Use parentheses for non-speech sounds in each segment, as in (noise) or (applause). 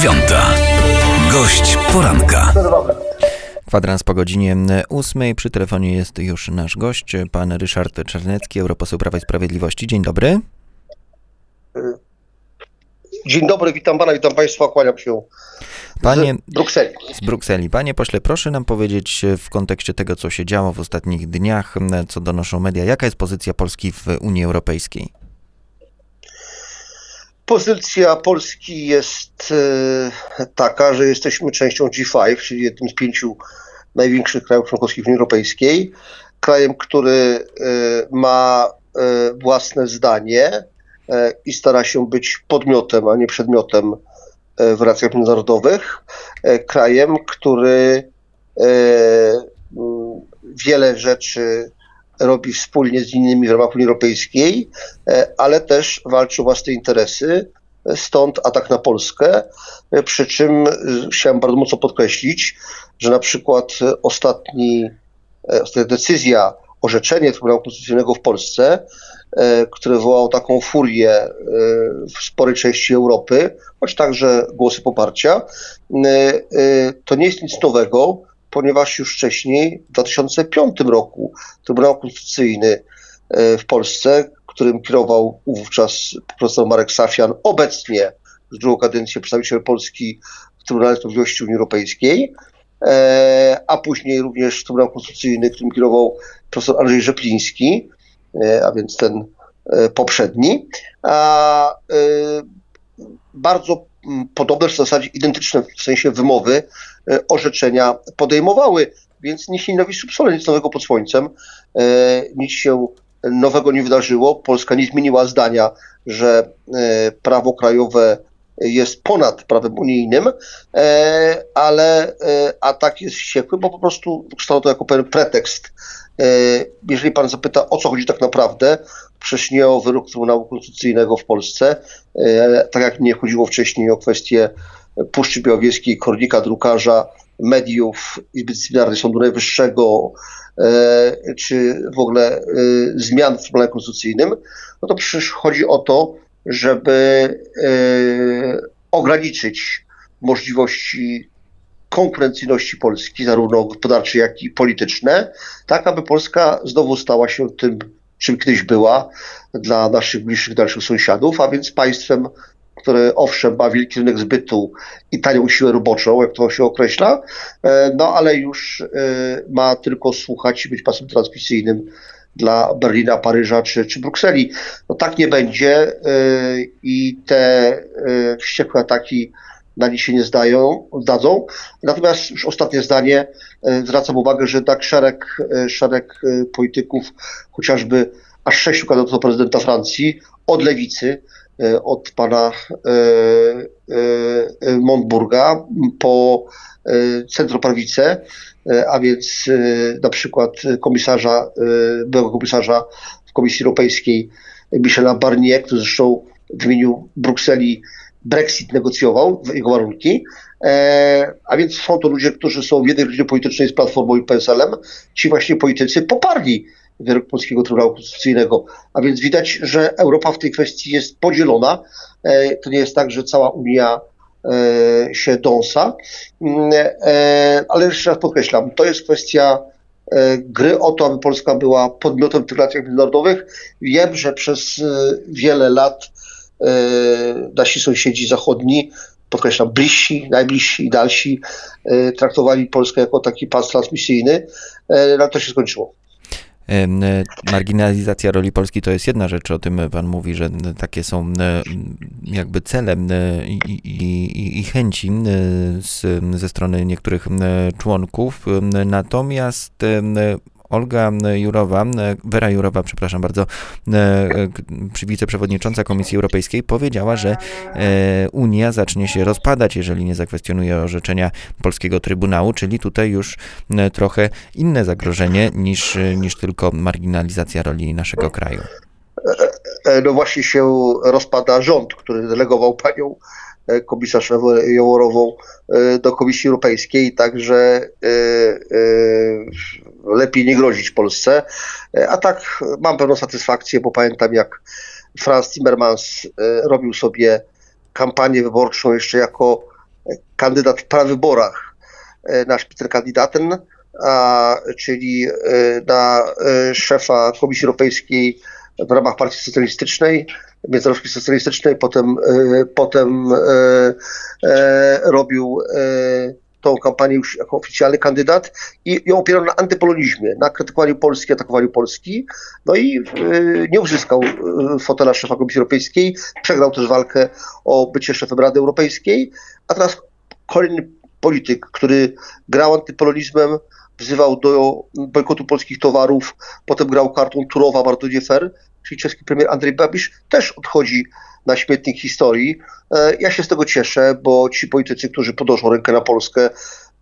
dziewiąta. Gość poranka. Kwadrans po godzinie ósmej. Przy telefonie jest już nasz gość, pan Ryszard Czarnecki, europoseł Prawa i Sprawiedliwości. Dzień dobry. Dzień dobry, witam pana, witam państwa, kłaniam się Panie, z Brukseli. z Brukseli. Panie pośle, proszę nam powiedzieć w kontekście tego, co się działo w ostatnich dniach, co donoszą media, jaka jest pozycja Polski w Unii Europejskiej? Pozycja Polski jest e, taka, że jesteśmy częścią G5, czyli jednym z pięciu największych krajów członkowskich Unii Europejskiej. Krajem, który e, ma e, własne zdanie i stara się być podmiotem, a nie przedmiotem w relacjach międzynarodowych. Krajem, który wiele rzeczy robi wspólnie z innymi w ramach Unii Europejskiej, e, ale też walczy o własne interesy. e, Stąd atak na Polskę. E, Przy czym chciałem bardzo mocno podkreślić, że na przykład ostatni, ostatnia decyzja, orzeczenie Trybunału Konstytucyjnego w Polsce, które wywołało taką furię w sporej części Europy, choć także głosy poparcia, to nie jest nic nowego, ponieważ już wcześniej, w 2005 roku, Trybunał Konstytucyjny e, w Polsce, którym kierował wówczas profesor Marek Safian, obecnie z drugą kadencję przedstawiciel Polski w Trybunale Sprawiedliwości Unii Europejskiej, e, a później również Trybunał Konstytucyjny, którym kierował profesor Andrzej Rzepliński, e, a więc ten poprzedni, a bardzo podobne, w zasadzie identyczne w sensie wymowy orzeczenia podejmowały, więc nic nie nowi subsole, nic nowego pod słońcem, e, nic się nowego nie wydarzyło. Polska nie zmieniła zdania, że e, prawo krajowe jest ponad prawem unijnym, e, ale e, atak jest wściekły, bo po prostu kształtował to jako pewien pretekst. E, Jeżeli pan zapyta, o co chodzi tak naprawdę, przecież nie o wyrok Trybunału Konstytucyjnego w Polsce, e, tak jak nie chodziło wcześniej o kwestię Puszczy Białowieskiej, Kornika Drukarza, mediów, Izby Dyscyplinarnej Sądu Najwyższego, e, czy w ogóle e, zmian w Trybunale Konstytucyjnym, no to przecież chodzi o to, żeby e, ograniczyć możliwości konkurencyjności Polski, zarówno gospodarcze, jak i polityczne, tak aby Polska znowu stała się tym, czym kiedyś była dla naszych bliższych, dalszych sąsiadów, a więc państwem, które owszem ma wielki rynek zbytu i tanią siłę roboczą, jak to się określa, e, no ale już e, ma tylko słuchać i być pasem transmisyjnym dla Berlina, Paryża czy, czy Brukseli. No tak nie będzie e, i te wściekłe ataki na nich się nie zdają, zdadzą. Natomiast już ostatnie zdanie, zwracam uwagę, że tak szereg, szereg polityków, chociażby aż sześciu kandydatów do prezydenta Francji, od lewicy, od pana e, e, e, Montburga po e, centroprawicę, e, a więc e, na przykład komisarza, e, byłego komisarza w Komisji Europejskiej Michela Barnier, który zresztą w imieniu Brukseli Brexit negocjował, jego warunki. E, a więc są to ludzie, którzy są w jednej rodzinie politycznej z Platformą i PSL-em. Ci właśnie politycy poparli wyrok Polskiego Trybunału Konstytucyjnego. A więc widać, że Europa w tej kwestii jest podzielona. E, to nie jest tak, że cała Unia e, się dąsa. Mm, e, ale jeszcze raz podkreślam, to jest kwestia gry o to, aby Polska była podmiotem tych relacjach międzynarodowych. Wiem, że przez wiele lat nasi sąsiedzi zachodni, podkreślam, bliżsi, najbliżsi i dalsi, traktowali Polskę jako taki pas transmisyjny, ale to się skończyło. E, Marginalizacja roli Polski to jest jedna rzecz, o tym pan mówi, że takie są e, jakby cele e, i, i, i, chęci z, ze strony niektórych członków. Natomiast Olga Jurowa, Wera Jurowa, przepraszam bardzo, e, wiceprzewodnicząca Komisji Europejskiej powiedziała, że e, Unia zacznie się rozpadać, jeżeli nie zakwestionuje orzeczenia polskiego Trybunału, czyli tutaj już trochę inne zagrożenie niż, niż tylko marginalizacja roli naszego kraju. E, No właśnie się rozpada rząd, który delegował panią komisarz Jołorową e, do Komisji Europejskiej, także lepiej nie grozić Polsce. E, A tak mam pewną satysfakcję, bo pamiętam jak Franz Timmermans e, robił sobie kampanię wyborczą jeszcze jako kandydat w prawyborach na kandydatem, a, czyli na szefa Komisji Europejskiej w ramach Partii Socjalistycznej, Międzynarodowej Socjalistycznej, potem, potem robił tą kampanię już jako oficjalny kandydat i ją opierał na antypolonizmie, na krytykowaniu Polski, atakowaniu Polski. No i y, nie uzyskał y, fotela szefa Komisji Europejskiej, przegrał też walkę o bycie szefem Rady Europejskiej, a teraz kolejny polityk, który grał antypolonizmem, wzywał do bojkotu polskich towarów, potem grał kartą Turowa bardzo nie fair, czyli czeski premier Andrzej Babisz też odchodzi na śmietnik historii. E, ja się z tego cieszę, bo ci politycy, którzy podnoszą rękę na Polskę,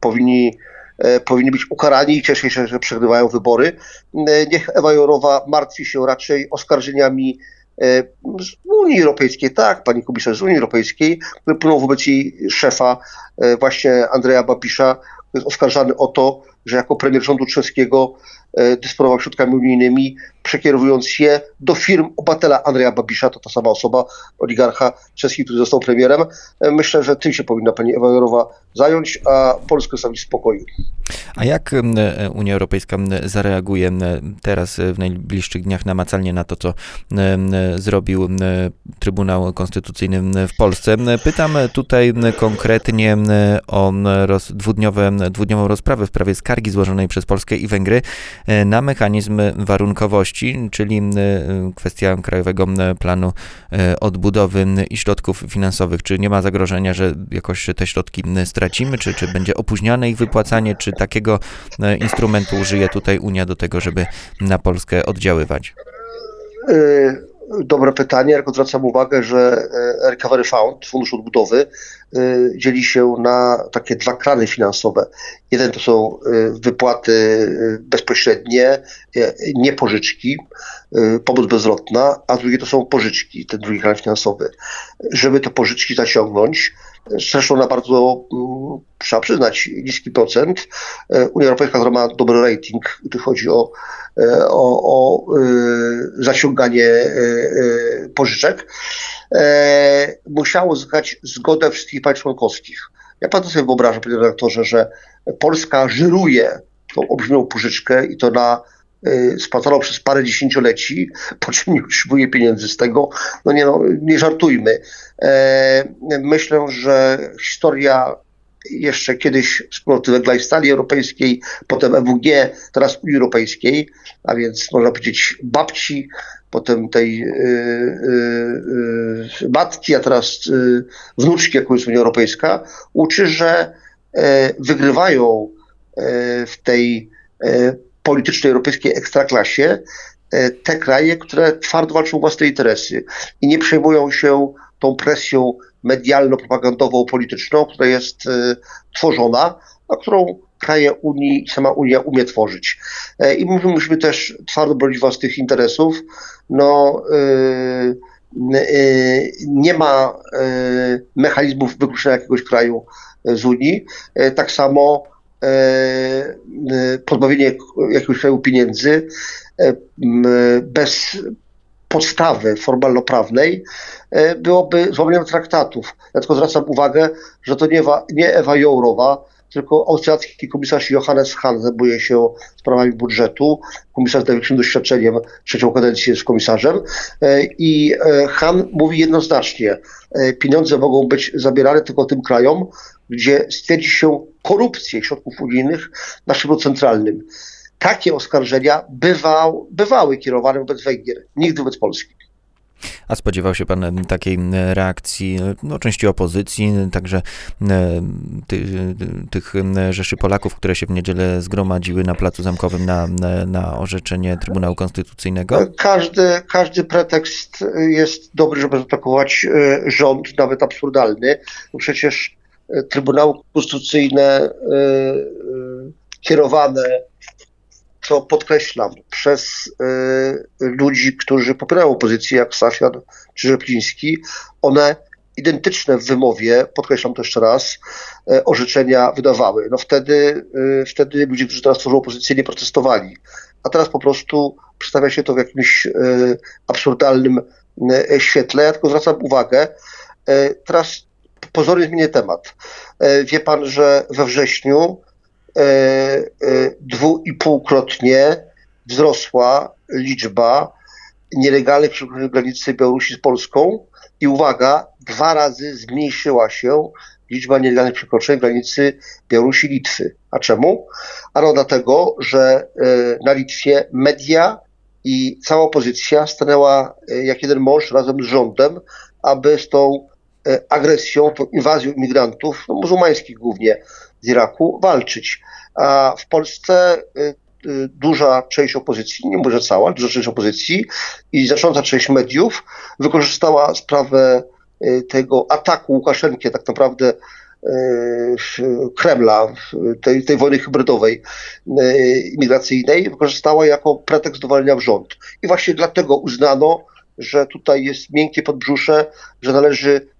powinni e, powinni być ukarani i cieszę się, że przegrywają wybory. E, niech Ewa Jorowa martwi się raczej oskarżeniami z Unii Europejskiej, tak, pani komisarz z Unii Europejskiej, które płyną wobec jej szefa, właśnie Andrzeja Babisza, jest oskarżany o to, że jako premier rządu czeskiego E, dysponował środkami unijnymi, przekierowując je do firm obywatela Andrzeja Babisza, to ta sama osoba, oligarcha czeski, który został premierem. E, myślę, że tym się powinna pani Ewa Jorowa zająć, a Polskę zostawić w spokoju. A jak e, Unia Europejska zareaguje teraz w najbliższych dniach namacalnie na to, co zrobił Trybunał Konstytucyjny w Polsce? Pytam tutaj konkretnie o roz, dwudniowe, dwudniową rozprawę w sprawie skargi złożonej przez Polskę i Węgry E, na mechanizm warunkowości, czyli e, kwestia Krajowego Planu e, Odbudowy i środków finansowych. Czy nie ma zagrożenia, że jakoś te środki stracimy, czy, czy będzie opóźniane ich wypłacanie, czy takiego instrumentu użyje tutaj Unia do tego, żeby na Polskę oddziaływać? Dobre pytanie, tylko zwracam uwagę, że Recovery Fund, Fundusz Odbudowy, dzieli się na takie dwa krany finansowe. Jeden to są wypłaty bezpośrednie, nie pożyczki, pomoc bezlotna, a drugie to są pożyczki, ten drugi kran finansowy. Żeby te pożyczki zaciągnąć, zresztą na bardzo, trzeba przyznać, niski procent, Unia Europejska, która ma dobry rating, gdy chodzi o E, o, o e, zaciąganie e, pożyczek, musiało uzyskać zgodę wszystkich państw członkowskich. Ja pan to sobie wyobrażam, panie redaktorze, że Polska żyruje tą olbrzymią pożyczkę i to na spłaconą przez parę dziesięcioleci, (laughs) po czym nie utrzymuje pieniędzy z tego. No nie, no, nie żartujmy. Myślę, że historia jeszcze kiedyś wspólnoty węgla i stali europejskiej, potem EWG, teraz Unii Europejskiej, a więc można powiedzieć babci, potem tej y, y, y, matki, a teraz y, wnuczki, jaką jest Unia Europejska, uczy, że e, wygrywają e, w tej e, politycznej europejskiej ekstraklasie te kraje, które twardo walczą o własne interesy i nie przejmują się tą presją medialno-propagandową, polityczną, która jest e, tworzona, a którą kraje Unii, sama Unia umie tworzyć. E, I my musimy też twardo bronić własnych interesów. No, e, nie ma mechanizmów wykluczenia jakiegoś kraju z Unii. Tak samo pozbawienie jakiegoś kraju pieniędzy bez podstawy formalno-prawnej e, byłoby złamaniem traktatów. Tylko zwracam uwagę, że to nie, Ewa, nie Ewa Jourowa, tylko austriacki komisarz Johannes Hahn zajmuje się sprawami budżetu. Komisarz z największym doświadczeniem, trzecią kadencję jest komisarzem. E, I e, Hahn mówi jednoznacznie, pieniądze mogą być zabierane tylko tym krajom, gdzie stwierdzi się korupcję środków unijnych na szczeblu centralnym takie oskarżenia bywał, bywały kierowane wobec Węgier, nigdy wobec Polski. A spodziewał się pan takiej reakcji no, części opozycji, także e, ty, tych rzeszy Polaków, które się w niedzielę zgromadziły na Placu Zamkowym na, na orzeczenie Trybunału Konstytucyjnego? Każdy, każdy pretekst jest dobry, żeby zaatakować e, rząd, nawet absurdalny. Przecież e, Trybunał Konstytucyjne kierowane co podkreślam, przez y, ludzi, którzy popierają opozycję, jak Safian czy Rzepliński, one identyczne w wymowie, podkreślam to jeszcze raz, orzeczenia wydawały. No wtedy, wtedy ludzie, którzy teraz tworzą opozycję, nie protestowali. A teraz po prostu przedstawia się to w jakimś absurdalnym świetle. Ja tylko zwracam uwagę, teraz pozornie zmienię temat. Wie pan, że we wrześniu dwu i półkrotnie wzrosła liczba nielegalnych przekroczeń granicy Białorusi z Polską i uwaga, dwa razy zmniejszyła się liczba nielegalnych przekroczeń granicy Białorusi-Litwy. A czemu? Ano dlatego, że na Litwie media i cała opozycja stanęła e, jak jeden mąż razem z rządem, aby z tą e, agresją, tą inwazją imigrantów, no, muzułmańskich głównie z Iraku, walczyć. A w Polsce e, duża część opozycji, nie może cała, duża część opozycji i znacząca część mediów wykorzystała sprawę tego ataku Łukaszenki tak naprawdę Kremla, tej, tej wojny hybrydowej e, imigracyjnej, wykorzystała jako pretekst do walenia w rząd. I właśnie dlatego uznano, że tutaj jest miękkie podbrzusze, że należy e,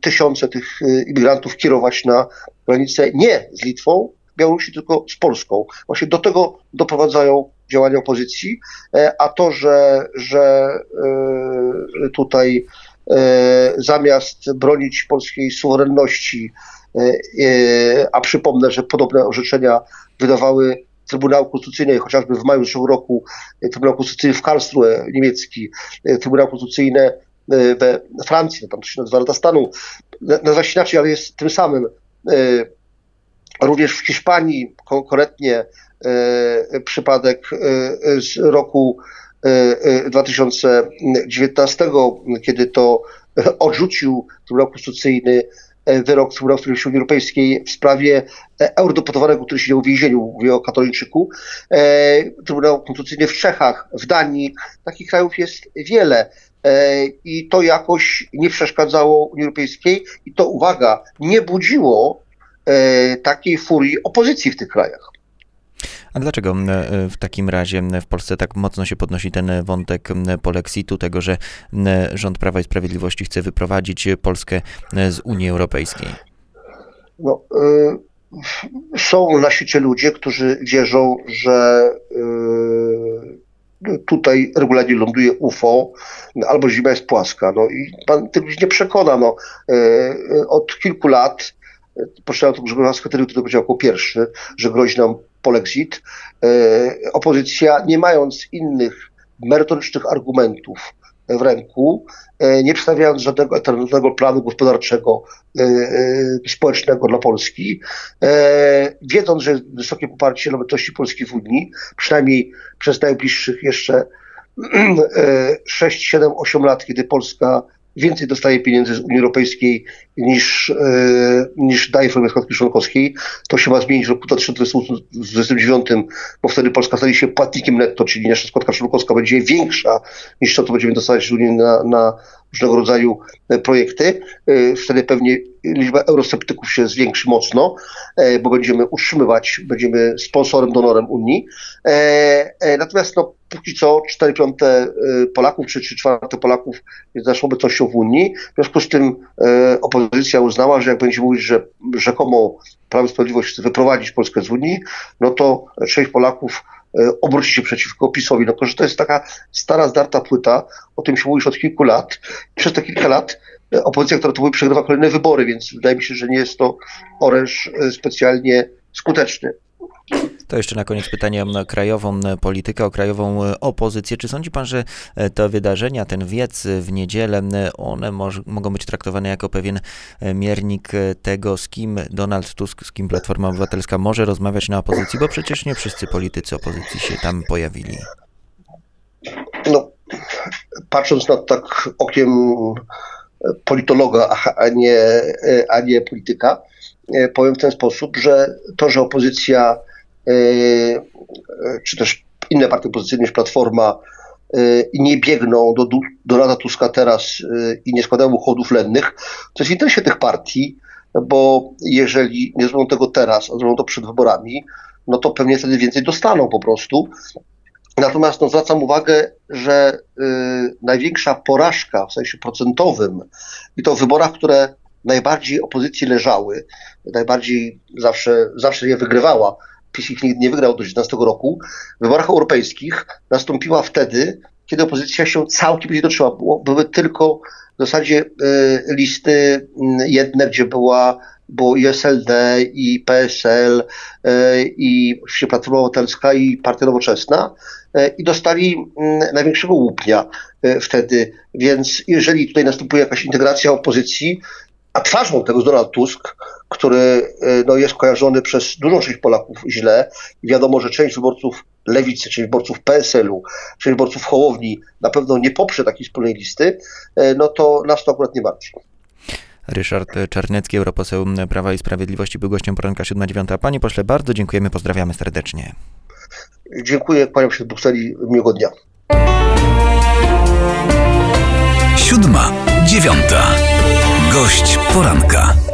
tysiące tych e, imigrantów kierować na granicę nie z Litwą, Białorusi, tylko z Polską. Właśnie do tego doprowadzają działania opozycji, a to, że, że tutaj E, zamiast bronić polskiej suwerenności, e, e, a przypomnę, że podobne orzeczenia wydawały Trybunał Konstytucyjny, chociażby w maju zeszłego roku Trybunał Konstytucyjny w Karlsruhe niemiecki, Trybunał Konstytucyjny we Francji, no tam to się nazywa Rada Stanu, nazywa się inaczej, ale jest tym samym. Również w Hiszpanii konkretnie przypadek z roku 2019, e, e, kiedy to odrzucił Trybunał Konstytucyjny e, wyrok Trybunału Sprawiedliwości Unii Europejskiej w sprawie eurodeputowanego, który siedział w więzieniu, mówię o katoliczyku. Trybunał Konstytucyjny w Czechach, w Danii, takich krajów jest wiele i to jakoś nie przeszkadzało Unii Europejskiej i to, uwaga, nie budziło takiej furii opozycji w tych krajach. A dlaczego e, w takim razie w Polsce tak mocno się podnosi ten wątek polexitu, tego, że rząd Prawa i Sprawiedliwości chce wyprowadzić Polskę z Unii Europejskiej? No, y, są na świecie ludzie, którzy wierzą, że y, tutaj regularnie ląduje UFO, albo Ziemia jest płaska. No i pan tych ludzi nie przekona. No, y, od kilku lat, poczytałem to Grzegorza Schetyry, który powiedział jako pierwszy, że grozi nam polexit, e, opozycja, nie mając innych merytorycznych argumentów w ręku, e, nie przedstawiając żadnego alternatywnego planu gospodarczego, e, społecznego dla Polski, wiedząc, że jest wysokie poparcie dla obecności Polski w Unii, przynajmniej przez najbliższych jeszcze 6, 7, 8 lat, kiedy Polska więcej dostaje pieniędzy z Unii Europejskiej niż, e, niż daje formie składki członkowskiej. To się ma zmienić w roku 2029, bo wtedy Polska stanie się płatnikiem netto, czyli nasza składka członkowska będzie większa niż to, co będziemy dostawać z Unii na, na różnego rodzaju e, projekty. E, wtedy pewnie liczba eurosceptyków się zwiększy mocno, bo będziemy utrzymywać, będziemy sponsorem, donorem Unii. Natomiast no, póki co 4 piąte Polaków czy 3 czwarte Polaków jest naszą obecnością w Unii. W związku z tym opozycja uznała, że jak będzie mówić, że rzekomo Prawo i Sprawiedliwość chce wyprowadzić Polskę z Unii, no to część Polaków obróci się przeciwko PiSowi. No że to jest taka stara, zdarta płyta, o tym się mówi już od kilku lat. Przez te kilka lat opozycja, która to mówi, przegrywa kolejne wybory, więc wydaje mi się, że nie jest to oręż specjalnie skuteczny. To jeszcze na koniec pytanie o krajową politykę, o krajową opozycję. Czy sądzi pan, że te wydarzenia, ten wiec w niedzielę, one mogą być traktowane jako pewien miernik tego, z kim Donald Tusk, z kim Platforma Obywatelska może rozmawiać na opozycji, bo przecież nie wszyscy politycy opozycji się tam pojawili. No, patrząc na tak okiem politologa, a nie, a nie polityka, powiem w ten sposób, że to, że opozycja E, czy też inne partie opozycyjne niż Platforma e, nie biegną do Donalda Tuska teraz e, i nie składają uchodów lennych, to jest w interesie tych partii, bo jeżeli nie zrobią tego teraz, a zrobią to przed wyborami, no to pewnie wtedy więcej dostaną po prostu. Natomiast no, zwracam uwagę, że y, największa porażka w sensie procentowym i to w wyborach, które najbardziej opozycji leżały, najbardziej zawsze, zawsze je wygrywała, PiS ich nigdy nie wygrał do 2019 roku, w wyborach europejskich nastąpiła wtedy, kiedy opozycja się całkiem zjednoczyła. Były tylko w zasadzie listy jedne, gdzie była było i SLD, i PSL, i oczywiście Platforma Obywatelska, i Partia Nowoczesna i dostali największego łupnia wtedy. Więc jeżeli tutaj następuje jakaś integracja opozycji, a twarzą tego jest Donald Tusk, który e, no, jest kojarzony przez dużą część Polaków źle. I wiadomo, że część wyborców lewicy, część wyborców PSL-u, część wyborców Hołowni na pewno nie poprze takiej wspólnej listy, e, no to nas to akurat nie martwi. Ryszard Czarnecki, europoseł Prawa i Sprawiedliwości, był gościem poranka 7.9. Panie pośle, bardzo dziękujemy, pozdrawiamy serdecznie. Dziękuję, kłaniam się z Brukseli, miłego dnia. Siódma, dziewiąta. Gość poranka.